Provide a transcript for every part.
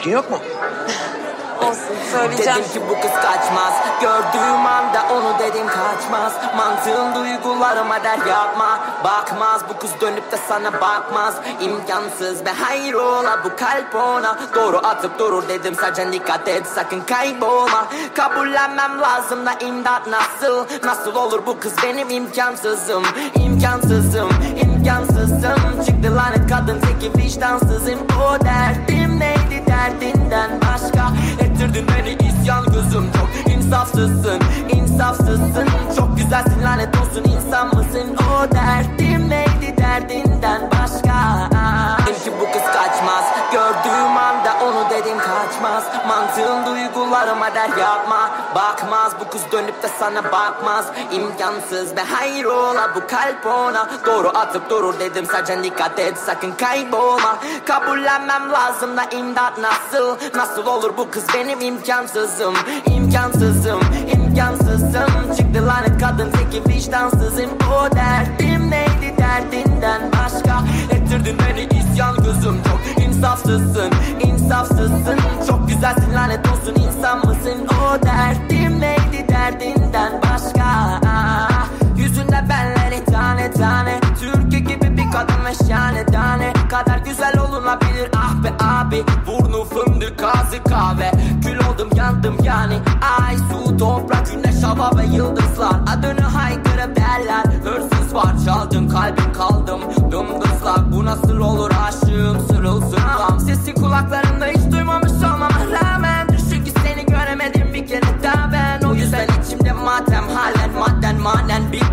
etkin yok mu? Olsun söyleyeceğim. Dedim ki bu kız kaçmaz. Gördüğüm anda onu dedim kaçmaz. Mantığın duygularıma der yapma Bakmaz bu kız dönüp de sana bakmaz. İmkansız be hayrola bu kalp ona. Doğru atıp durur dedim sadece dikkat et sakın kaybolma. Kabullenmem lazım da imdat nasıl? Nasıl olur bu kız benim imkansızım? İmkansızım imkansızım. Çıktı lanet kadın teki vicdansızım. O neydi derdinden başka. Ettirdin beni isyan gözüm insafsızsın insafsızsın kaçmaz Mantığın duygularıma der yapma. Bakmaz bu kız dönüp de sana bakmaz. İmkansız be hayrola bu kalp ona. Doğru atıp durur dedim sadece dikkat et sakın kaybolma. Kabullenmem lazım da imdat nasıl? Nasıl olur bu kız benim imkansızım? İmkansızım imkansızım. Çıktı lanet kadın teki vicdansızım. O derdim neydi derdinden başka? Ettirdin beni isyan gözüm. Çok insafsızsın insafsızsın. Çok güzelsin lanet olsun insan mısın? O derdim neydi derdinden başka? Yüzünde benleri tane tane Türkü gibi bir kadın ve şahane tane. Kadar güzel olunabilir ah be abi. Burnu fındık ağzı kahve. Kül oldum yandım yani. Ay su toprak güneş hava ve yıldızlar. Adını haykırıp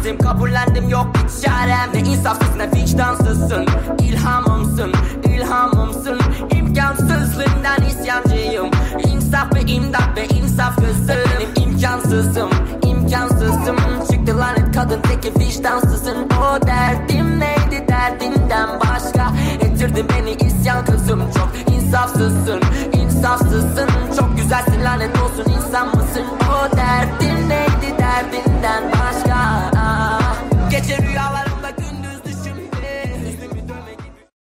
Bittim kabullendim yok bir çarem Ne insafsız ne vicdansızsın. İlhamımsın ilhamımsın. İmkansızlığından isyancıyım. İnsaf ve imdat ve insaf kızım Benim imkansızım imkansızım. Çıktı lanet kadın teki vicdansızın. O derdim neydi derdinden başka? Ettirdi beni isyan kızım. Çok insafsızsın insafsızsın. Çok güzelsin lanet olsun insan mısın? O derdim